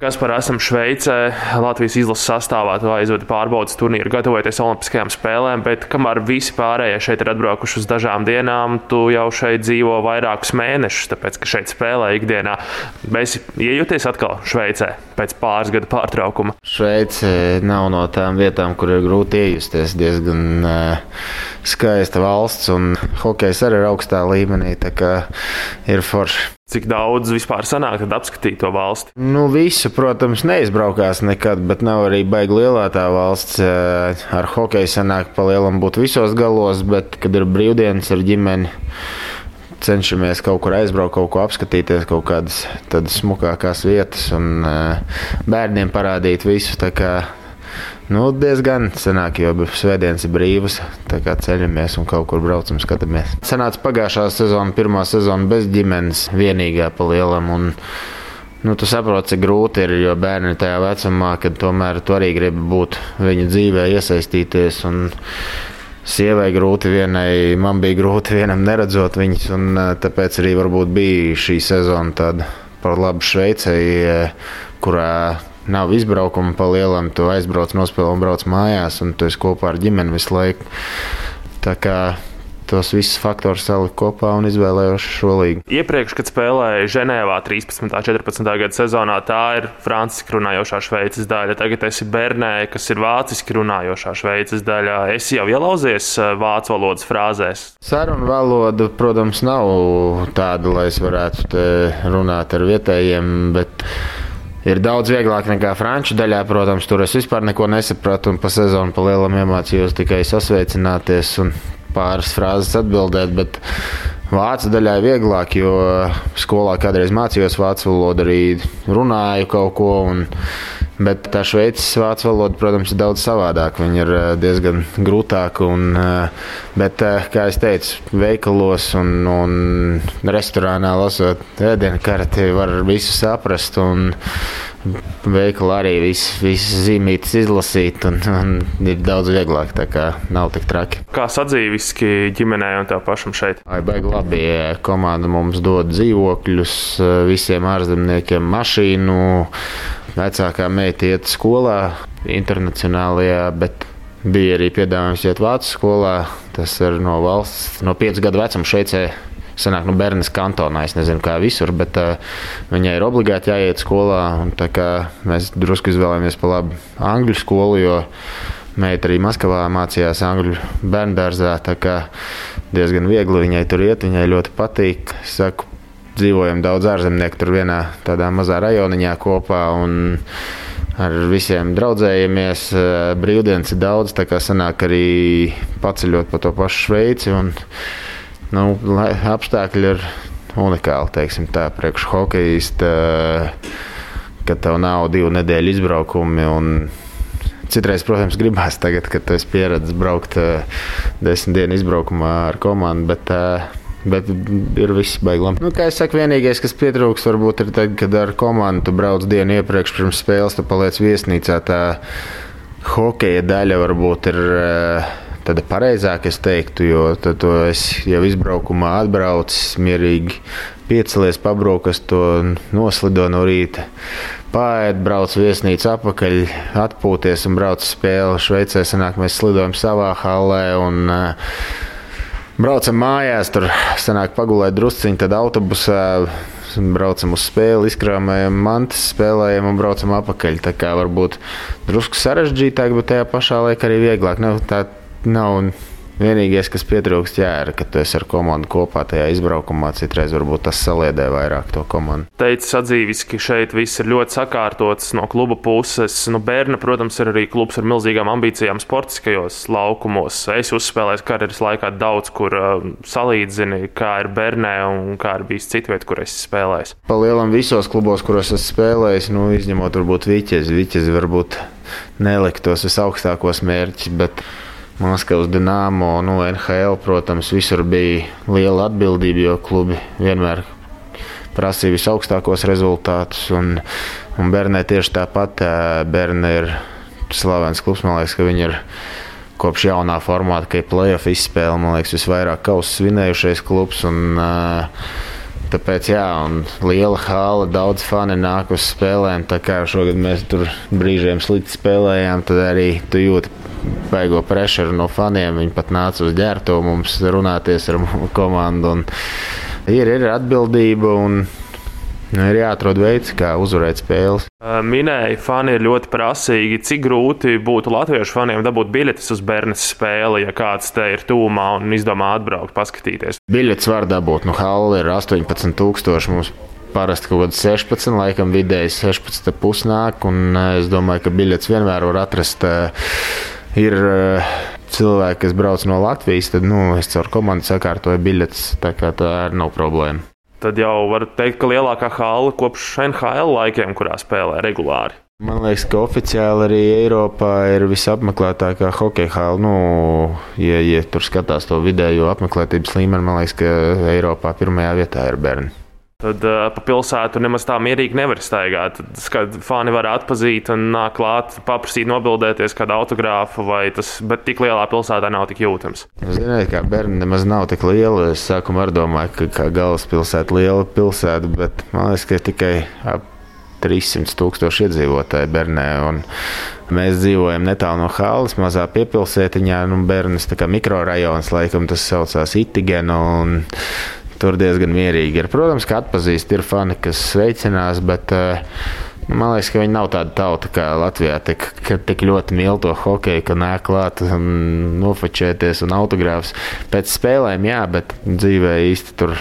Kas par esam Šveicē, Latvijas izlases sastāvā, tu aizvadi pārbaudas turnīru, gatavoties Olimpiskajām spēlēm, bet kamēr visi pārējie šeit ir atbraukuši uz dažām dienām, tu jau šeit dzīvo vairākus mēnešus, tāpēc ka šeit spēlē ikdienā. Mēs iejūties atkal Šveicē pēc pāris gadu pārtraukuma. Šveice nav no tām vietām, kur ir grūti iejusties. Diezgan uh, skaista valsts, un hokejs arī ir augstā līmenī, tā kā ir forši. Cik daudz vispār sanāk apskatīt to valsti? Nu, visu, protams, neizbraukās nekad, bet nav arī baigi lielā tā valsts. Eh, ar hokeju sanāk pa lielam būt visos galos, bet, kad ir brīvdienas ar ģimeni, cenšamies kaut kur aizbraukt, kaut ko apskatīties, kaut kādas smukākās vietas un eh, bērniem parādīt visu. Nu, diezgan senāk, jo svētdienas ir brīvas. Tā kā ceļamies un kaut kur braucam, skatāmies. Senāca pagājušā sezona, pirmā sezona bez ģimenes, vienīgā pa lielam. Un, Nu, tu saproti, cik grūti ir, jo bērni ir tajā vecumā, kad tomēr tu arī gribi būt viņa dzīvē, iesaistīties. Sievai grūti vienai, man bija grūti vienam neredzot viņus, un tāpēc arī bija šī sezona tāda par labu Šveicei, kurā nav izbraukuma pa lielam. Tu aizbrauc, nospēlē un brauc mājās, un tu esi kopā ar ģimeni visu laiku. Tā kā tos visus faktorus saliku kopā un izvēlējos šo līgu. Iepriekš, kad spēlēju Ženēvā 13. un 14. gada sezonā, tā ir franciski runājošā Šveices daļa. Tagad esi Bernē, kas ir vāciski runājošā Šveices daļa. Es jau ielauzies eh, vācu valodas frāzēs. Sarunu valoda, protams, nav tāda, lai es varētu runāt ar vietējiem, bet ir daudz vieglāk nekā franču daļā. Protams, tur es vispār neko nesapratu un pa sezonu pa lielam iemācījos tikai sasveicināties un pāris frāzes atbildēt. Bet vācu daļā ir vieglāk, jo skolā kādreiz mācījos vācu valodu, arī runāju kaut ko. Un, Bet tā šveicis vācu valoda, protams, ir daudz savādāka. Viņa ir eh, diezgan grūtāka. Un, eh, bet, eh, kā jau teicu, veikalos un, un restorānā lasot ēdienu karti, var visu saprast. Un, Veikalā arī viss vis zīmītas izlasīt, un, un ir daudz vieglāk. Tā kā nav tik traki. Kā sadzīviski ģimenē un tev pašam šeit? Ai, baigi labi. Komanda mums dod dzīvokļus, visiem ārzemniekiem mašīnu Vecākā meita iet skolā, internacionālajā, bet bija arī piedāvājums iet vācu skolā. Tas ir no valsts, no 5 gadu vecuma Šveicē. Sanāk, nu, bērns kantonā, es nezinu, kā visur, bet uh, viņai ir obligāti jāiet skolā. Mēs drusku izvēlējāmies pa labi angļu skolu, jo meita arī Maskavā mācījās angļu bērnu dārzā. Diezgan viegli viņai tur iet, viņai ļoti patīk. Es saku, dzīvojam daudz ārzemnieku tur vienā tādā mazā rajoniņā kopā. Ar visiem draudzējamies, brīvdienas ir daudz, tā kā sanāk arī paceļot pa to pašu Šveici. Un, nu, apstākļi ir unikāli, teiksim tā, priekš hokeja, kad tev nav divu nedēļu izbraukumi. Un, Citreiz, protams, gribās tagad, kad esi pieredzējis braukt desmit dienu izbraukumā ar komandu, bet uh, Bet ir viss beiglām. Nu, kā es saku, vienīgais, kas pietrūks, varbūt ir tad, kad ar komandu brauc dienu iepriekš pirms spēles, tu paliec viesnīcā. Tā hokeja daļa varbūt ir. Eh, tāda pareizāka, es teiktu, jo tad es jau izbraukumā atbraucis, mierīgi piecelies, pabraukas to noslido no rīta. Pāriet, brauc viesnīcā atpakaļ, atpūties un brauc spēli. Šveicē sanāk, mēs slidojam savā halē. Un, uh, Braucam mājās, tur sanāk pagulēt drusciņi, tad autobusā braucam uz spēli, izkrāmējam mantas, spēlējam un braucam atpakaļ. Tā kā varbūt drusku sarežģītāk, bet tajā pašā laikā arī vieglāk. Nav, tā nav Vienīgais, kas pietrūkst, jā, ir, ka tu esi ar komandu kopā tajā izbraukumā. Citreiz varbūt tas saliedē vairāk to komandu. Teicis atzīvis, ka šeit viss ir ļoti sakārtots no kluba puses. Nu, Bērna, protams, ir arī klubs ar milzīgām ambīcijām sportiskajos laukumos. Es uzspēlēju karjeras laikā daudz, kur uh, salīdzini, kā ir Bernē un kā ir bijis citviet, kur es spēlēju. Pa lielam visos klubos, kuros esmu spēlējis, nu, izņemot varbūt Viķezi, Viķezi varbūt neliktos visaugstākos mērķus. Bet... Maskavas Dienāmo, nu, NHL, protams, visur bija liela atbildība, jo klubi vienmēr prasīja visaugstākos rezultātus. Un, un Bernē tieši tāpat. Bernē ir slavens klubs, man liekas, ka viņi ir kopš jaunā formāta, ka ir playoff izspēle, man liekas, visvairāk kausa svinējušais klubs. Un, Tāpēc, jā, un liela hala, daudz fani nāk uz spēlēm. Tā kā šogad mēs tur brīžiem slikti spēlējām, tad arī tu jūti baigo pressuru no faniem. Viņi pat nāca uz ģērbto mums runāties ar komandu. Ir, ir atbildība un ir jāatrod veids, kā uzvarēt spēles. Minēja, fani ir ļoti prasīgi. Cik grūti būtu latviešu faniem dabūt biļetes uz bērnu spēli, ja kāds te ir tūmā un izdomā atbraukt, paskatīties? Biļetes var dabūt. Nu, Halla ir 18,000 mums. Parasti kaut kāda 16, laikam vidēji 16 pusnāk, un es domāju, ka biļetes vienmēr var atrast. Ir cilvēki, kas brauc no Latvijas, tad nu, es caur komandu sakārtoju biļetes, tā kā tā nav problēma tad jau var teikt, ka lielākā hala kopš NHL laikiem, kurā spēlē regulāri. Man liekas, ka oficiāli arī Eiropā ir visapmeklētākā hokeja hala. Nu, ja, ja tur skatās to vidējo apmeklētības līmeni, man liekas, ka Eiropā pirmajā vietā ir bērni. Tad uh, pa pilsētu nemaz tā mierīgi nevar staigāt. Tad fani var atpazīt un nāk klāt, paprasīt, nobildēties kādu autogrāfu, vai tas, bet tik lielā pilsētā nav tik jūtams. Ziniet, kā bērni nemaz nav tik liela. Es sākumā arī domāju, ka kā galvaspilsēta liela pilsēta, bet man liekas, ka tikai ap 300 tūkstoši iedzīvotāji Bernē. Mēs dzīvojam netālu no Hāles, mazā piepilsētiņā, nu, Bernas mikrorajons, laikam tas saucās Itigena. Tur diezgan mierīgi ir. Protams, ka atpazīst, ir fani, kas sveicinās, bet uh, Man liekas, ka viņi nav tāda tauta kā Latvijā, tik, tik ļoti mīl to hokeju, ka nāk klāt nofočēties un autogrāfs. Pēc spēlēm, jā, bet dzīvē īsti tur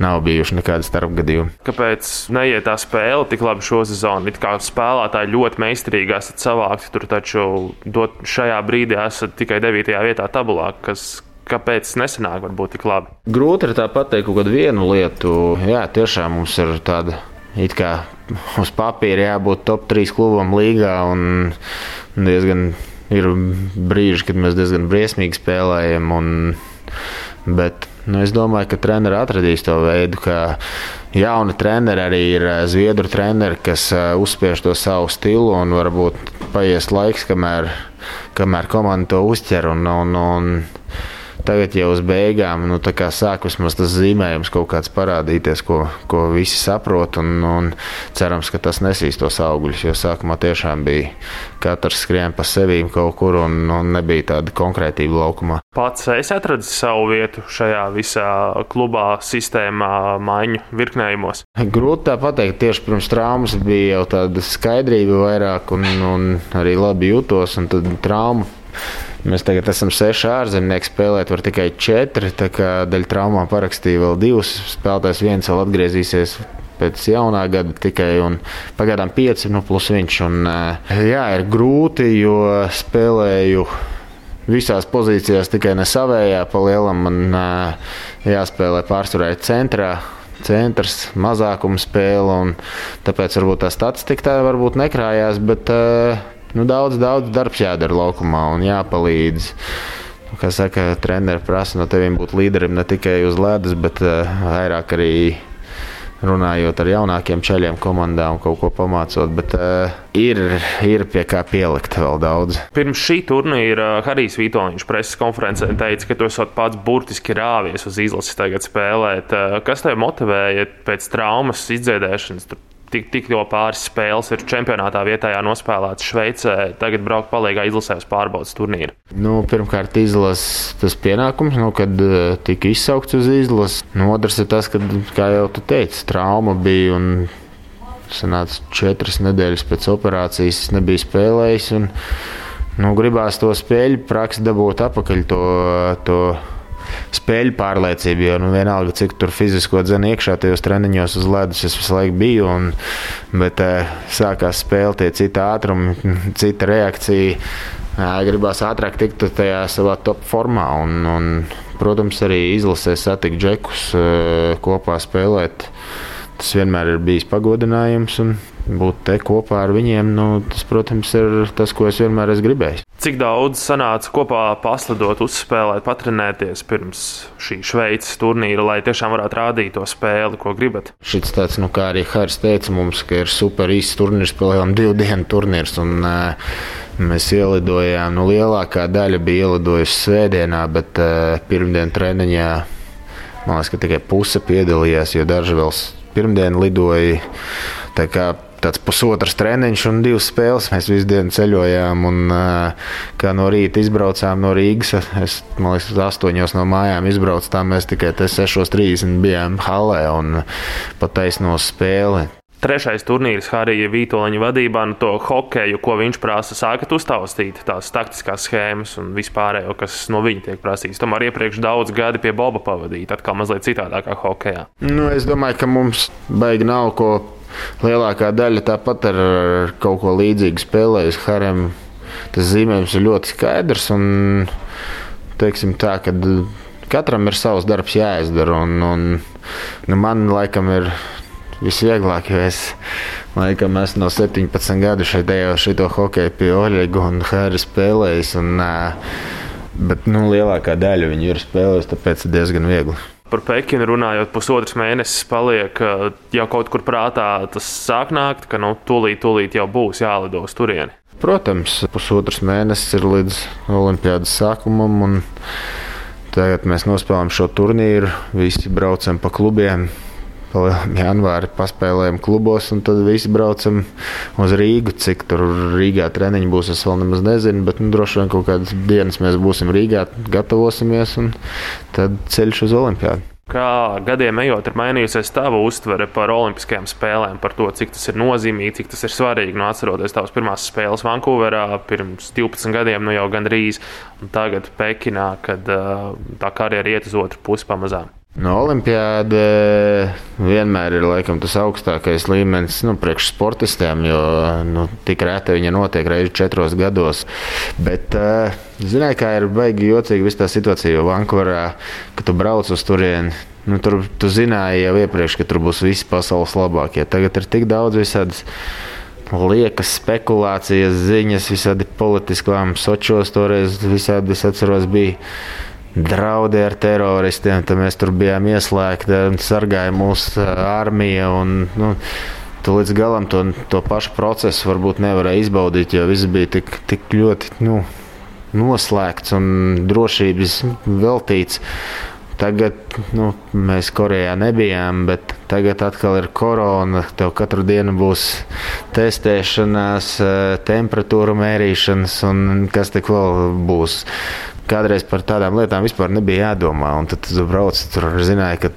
nav bijuši nekādi starpgadījumi. Kāpēc neiet tā spēle tik labi šo sezonu? It kā spēlētāji ļoti meistarīgi esat savākti, tur taču dot, šajā brīdī esat tikai 9. vietā tabulā, kas, kāpēc nesenāk var būt tik labi? Grūti ir tā pateikt kaut kādu vienu lietu. Jā, tiešām mums ir tāda. It kā uz papīra jābūt top 3 klubam līgā, diezgan ir brīži, kad mēs diezgan briesmīgi spēlējam. Un, bet nu, es domāju, ka treneri atradīs to veidu, ka jauni treneri arī ir eh, zviedru treneri, kas eh, uzspiež to savu stilu, un varbūt paies laiks, kamēr, kamēr komanda to uztver. Un, un, un, Tagad jau uz beigām nu, sāk vismaz tas zīmējums kaut kāds parādīties, ko, ko visi saprot. Un, un cerams, ka tas nesīs tos augļus. Jo sākumā tiešām bija katrs skrien pa sevīm kaut kur un, un nebija tāda konkrētība laukumā. Pats es atradu savu vietu šajā visā klubā, sistēmā, maiņu virknējumos. Grūti tā pateikt, tieši pirms traumas bija jau tāda skaidrība vairāk un, un arī labi jūtos. Tad trauma Mēs tagad esam seši ārzemnieki, spēlēt var tikai četri. Tā kā daļa traumām parakstīja vēl divus spēlētājus. viens vēl atgriezīsies pēc jaunā gada tikai pagaidām pieci nu, plus viņš. Un, eh, jā, ir grūti, jo spēlēju. Visās pozīcijās tikai ne savējā, pa lielam man uh, jāspēlē pārsvarēji centrā, centrs, mazākuma spēle. Tāpēc varbūt tā statistika tā varbūt nekrājās. Bet, uh, nu, daudz, daudz darbs jādara laukumā un jāpalīdz. Kā saka, treneris prasa no tevis būt līderim ne tikai uz ledus, bet uh, vairāk arī runājot ar jaunākiem ceļiem, komandām, kaut ko pamācot. Bet uh, ir, ir pie kā pielikt vēl daudz. Pirms šī turnīra Harijs Vitoņš preses konferencē teica, ka tu esi pats burtiski rāvies uz izlases tagad spēlēt. Kas tev motivēja pēc traumas izdziedēšanas? Tik, tik jau pāris spēles ir čempionātā vietējā nospēlētas Šveicē. Tagad braukt palīgā izlasē uz pārbaudas turnīru. Nu, pirmkārt, izlases tas pienākums, nu, kad uh, tika izsaukts uz izlases. Nu, otrs ir tas, ka, kā jau tu teici, trauma bija. Un... Sanāca četras nedēļas pēc operācijas, es nebiju spēlējis. Un, nu, gribās to spēļu praksi dabūt atpakaļ. To, to spēļu pārliecība. Jo nu, vienalga, cik tur fizisko dzēnu iekšā tajos treniņos uz ledus es visu laiku biju. Un, bet eh, sākās spēle, tie citi ātrumi, cita reakcija. Gribās ātrāk tikt tajā savā top formā. Un, un, protams, arī izlasē satikt džekus, eh, kopā spēlēt. Tas vienmēr ir bijis pagodinājums. Un, būt te kopā ar viņiem, nu, tas, protams, ir tas, ko es vienmēr esmu gribējis. Cik daudz sanāca kopā paslidot, uzspēlēt, patrenēties pirms šī Šveices turnīra, lai tiešām varētu rādīt to spēli, ko gribat? Šis tāds, nu, kā arī Hārs teica, mums ir super īsts turnīrs, spēlējām divu dienu turnīrs. Un, uh, Mēs ielidojām, nu, lielākā daļa bija ielidojusi svētdienā, bet uh, pirmdien treniņā Man liekas, ka tikai puse piedalījās, jo daži vēl pirmdien lidoja. Tā kā tāds pusotrs treniņš un divas spēles. Mēs visu dienu ceļojām, un kā no rīta izbraucām no Rīgas. Es domāju, ka astoņos no mājām izbraucu, tā mēs tikai 6.30 bijām halē un pat taisno spēli. Trešais turnīrs Harija Vitoļņa vadībā, nu to hokeju, ko viņš prasa, sākat uztaustīt tās taktiskās schēmas un vispārējo, kas no viņa tiek prasīts. Tomēr iepriekš daudz gadi pie Boba pavadīt, atkal mazliet citādākā hokejā. Nu, es domāju, ka mums baigi nav ko lielākā daļa tāpat ar kaut ko līdzīgu spēlējusi. Harem tas zīmējums ir ļoti skaidrs un teiksim tā, ka katram ir savs darbs jāizdara. Un, un, nu, man laikam ir visvieglāk, jo es laikam esmu no 17 gadu šeit ejot šo hokeju pie Oļega un Hāra spēlējis. Un, bet nu, lielākā daļa viņu ir spēlējusi, tāpēc diezgan viegli. Par Pekinu runājot, pusotrs mēnesis paliek jau kaut kur prātā. Tas sāk nākt, ka nu, tūlīt, tūlīt jau būs jālido uz turieni. Protams, pusotrs mēnesis ir līdz Olimpiādas sākumam. Tagad mēs nospēlējam šo turnīru, visi braucam pa klubiem janvāri paspēlējam klubos, un tad visi braucam uz Rīgu. Cik tur Rīgā treniņi būs, es vēl nemaz nezinu, bet nu, droši vien kaut kādas dienas mēs būsim Rīgā, gatavosimies, un tad ceļš uz Olimpiādu. Kā gadiem ejot, ir mainījusies tava uztvere par Olimpiskajām spēlēm, par to, cik tas ir nozīmīgi, cik tas ir svarīgi. Nu, atceroties tavas pirmās spēles Vankūverā pirms 12 gadiem, nu jau gandrīz, un tagad Pekinā, kad uh, tā karjera iet uz otru pusi pamazām. No Olimpijāda vienmēr ir laikam, tas augstākais līmenis nu, priekšsportistiem, jo nu, tik reti viņa notiek reizi četros gados. Bet, uh, zināji, kā ir baigi jocīgi viss tā situācija, jo Vankūverā, kad tu brauc uz turieni, nu, tur tu zināji jau iepriekš, ka tur būs visi pasaules labākie. Tagad ir tik daudz visādas liekas spekulācijas, ziņas, visādi politiski lēmumi, sočos toreiz visādi, es atceros, bija draudi ar teroristiem. Tad mēs tur bijām ieslēgti un sargāja mūsu armija. Un, nu, Tu līdz galam to, to pašu procesu varbūt nevarēji izbaudīt, jo viss bija tik, tik ļoti nu, noslēgts un drošības veltīts. Tagad nu, mēs Korejā nebijām, bet tagad atkal ir korona. Tev katru dienu būs testēšanās, temperatūra mērīšanas un kas tik vēl būs kādreiz par tādām lietām vispār nebija jādomā. Un tad tu brauc, tur zināja, ka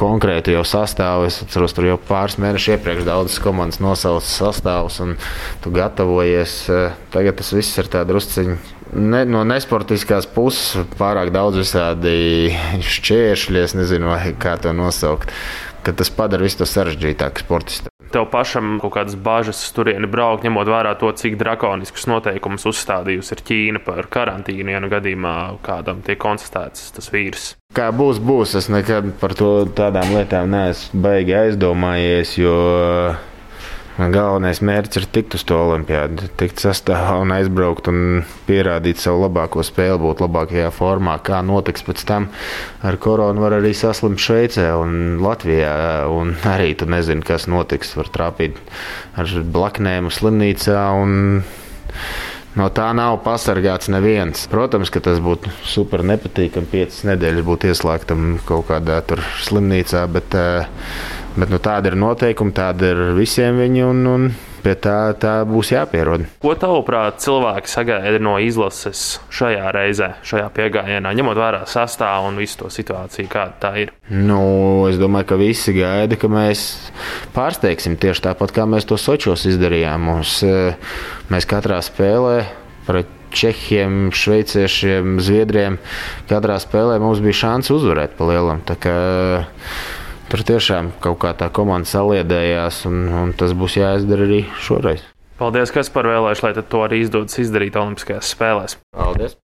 konkrēti jau sastāvu. Es atceros, tur jau pāris mēnešus iepriekš daudzas komandas nosaucas sastāvus, un tu gatavojies. Tagad tas viss ir tāds drusciņš. Ne, no nesportiskās puses pārāk daudz visādi šķēršļi, es nezinu, kā to nosaukt. Tas padara visu to sarežģītāku sportistu tev pašam kaut kādas bažas turieni braukt, ņemot vērā to, cik drakoniskus noteikumus uzstādījusi Ķīna par karantīnu, ja nu gadījumā kādam tiek konstatēts tas vīrus. Kā būs, būs. Es nekad par to tādām lietām neesmu baigi aizdomājies, jo Galvenais mērķis ir tikt uz to olimpiādu, tikt sastāvā un aizbraukt un pierādīt savu labāko spēli, būt labākajā formā. Kā notiks pēc tam ar koronu, var arī saslimt Šveicē un Latvijā. Un arī tu nezini, kas notiks. Var trāpīt ar blaknēm slimnīcā. No tā nav pasargāts neviens. Protams, ka tas būtu super nepatīkami. Piecas nedēļas būt ieslēgtam kaut kādā slimnīcā, bet uh, Bet nu, tāda ir noteikuma, tāda ir visiem viņi. Un, un Pie tā, tā būs jāpierod. Ko tavuprāt, cilvēki sagaida no izlases šajā reizē, šajā piegājienā, ņemot vērā sastāvu un visu to situāciju, kāda tā ir? Nu, es domāju, ka visi gaida, ka mēs pārsteigsim tieši tāpat, kā mēs to Sočos izdarījām. Mums, eh, mēs katrā spēlē pret Čehiem, Šveiciešiem, Zviedriem. Katrā spēlē mums bija šāds uzvarēt pa lielam. Tur tiešām kaut kā tā komanda saliedējās, un, un tas būs jāizdara arī šoreiz. Paldies, kas par vēlēšanu, lai to arī izdodas izdarīt Olimpiskajās spēlēs. Paldies!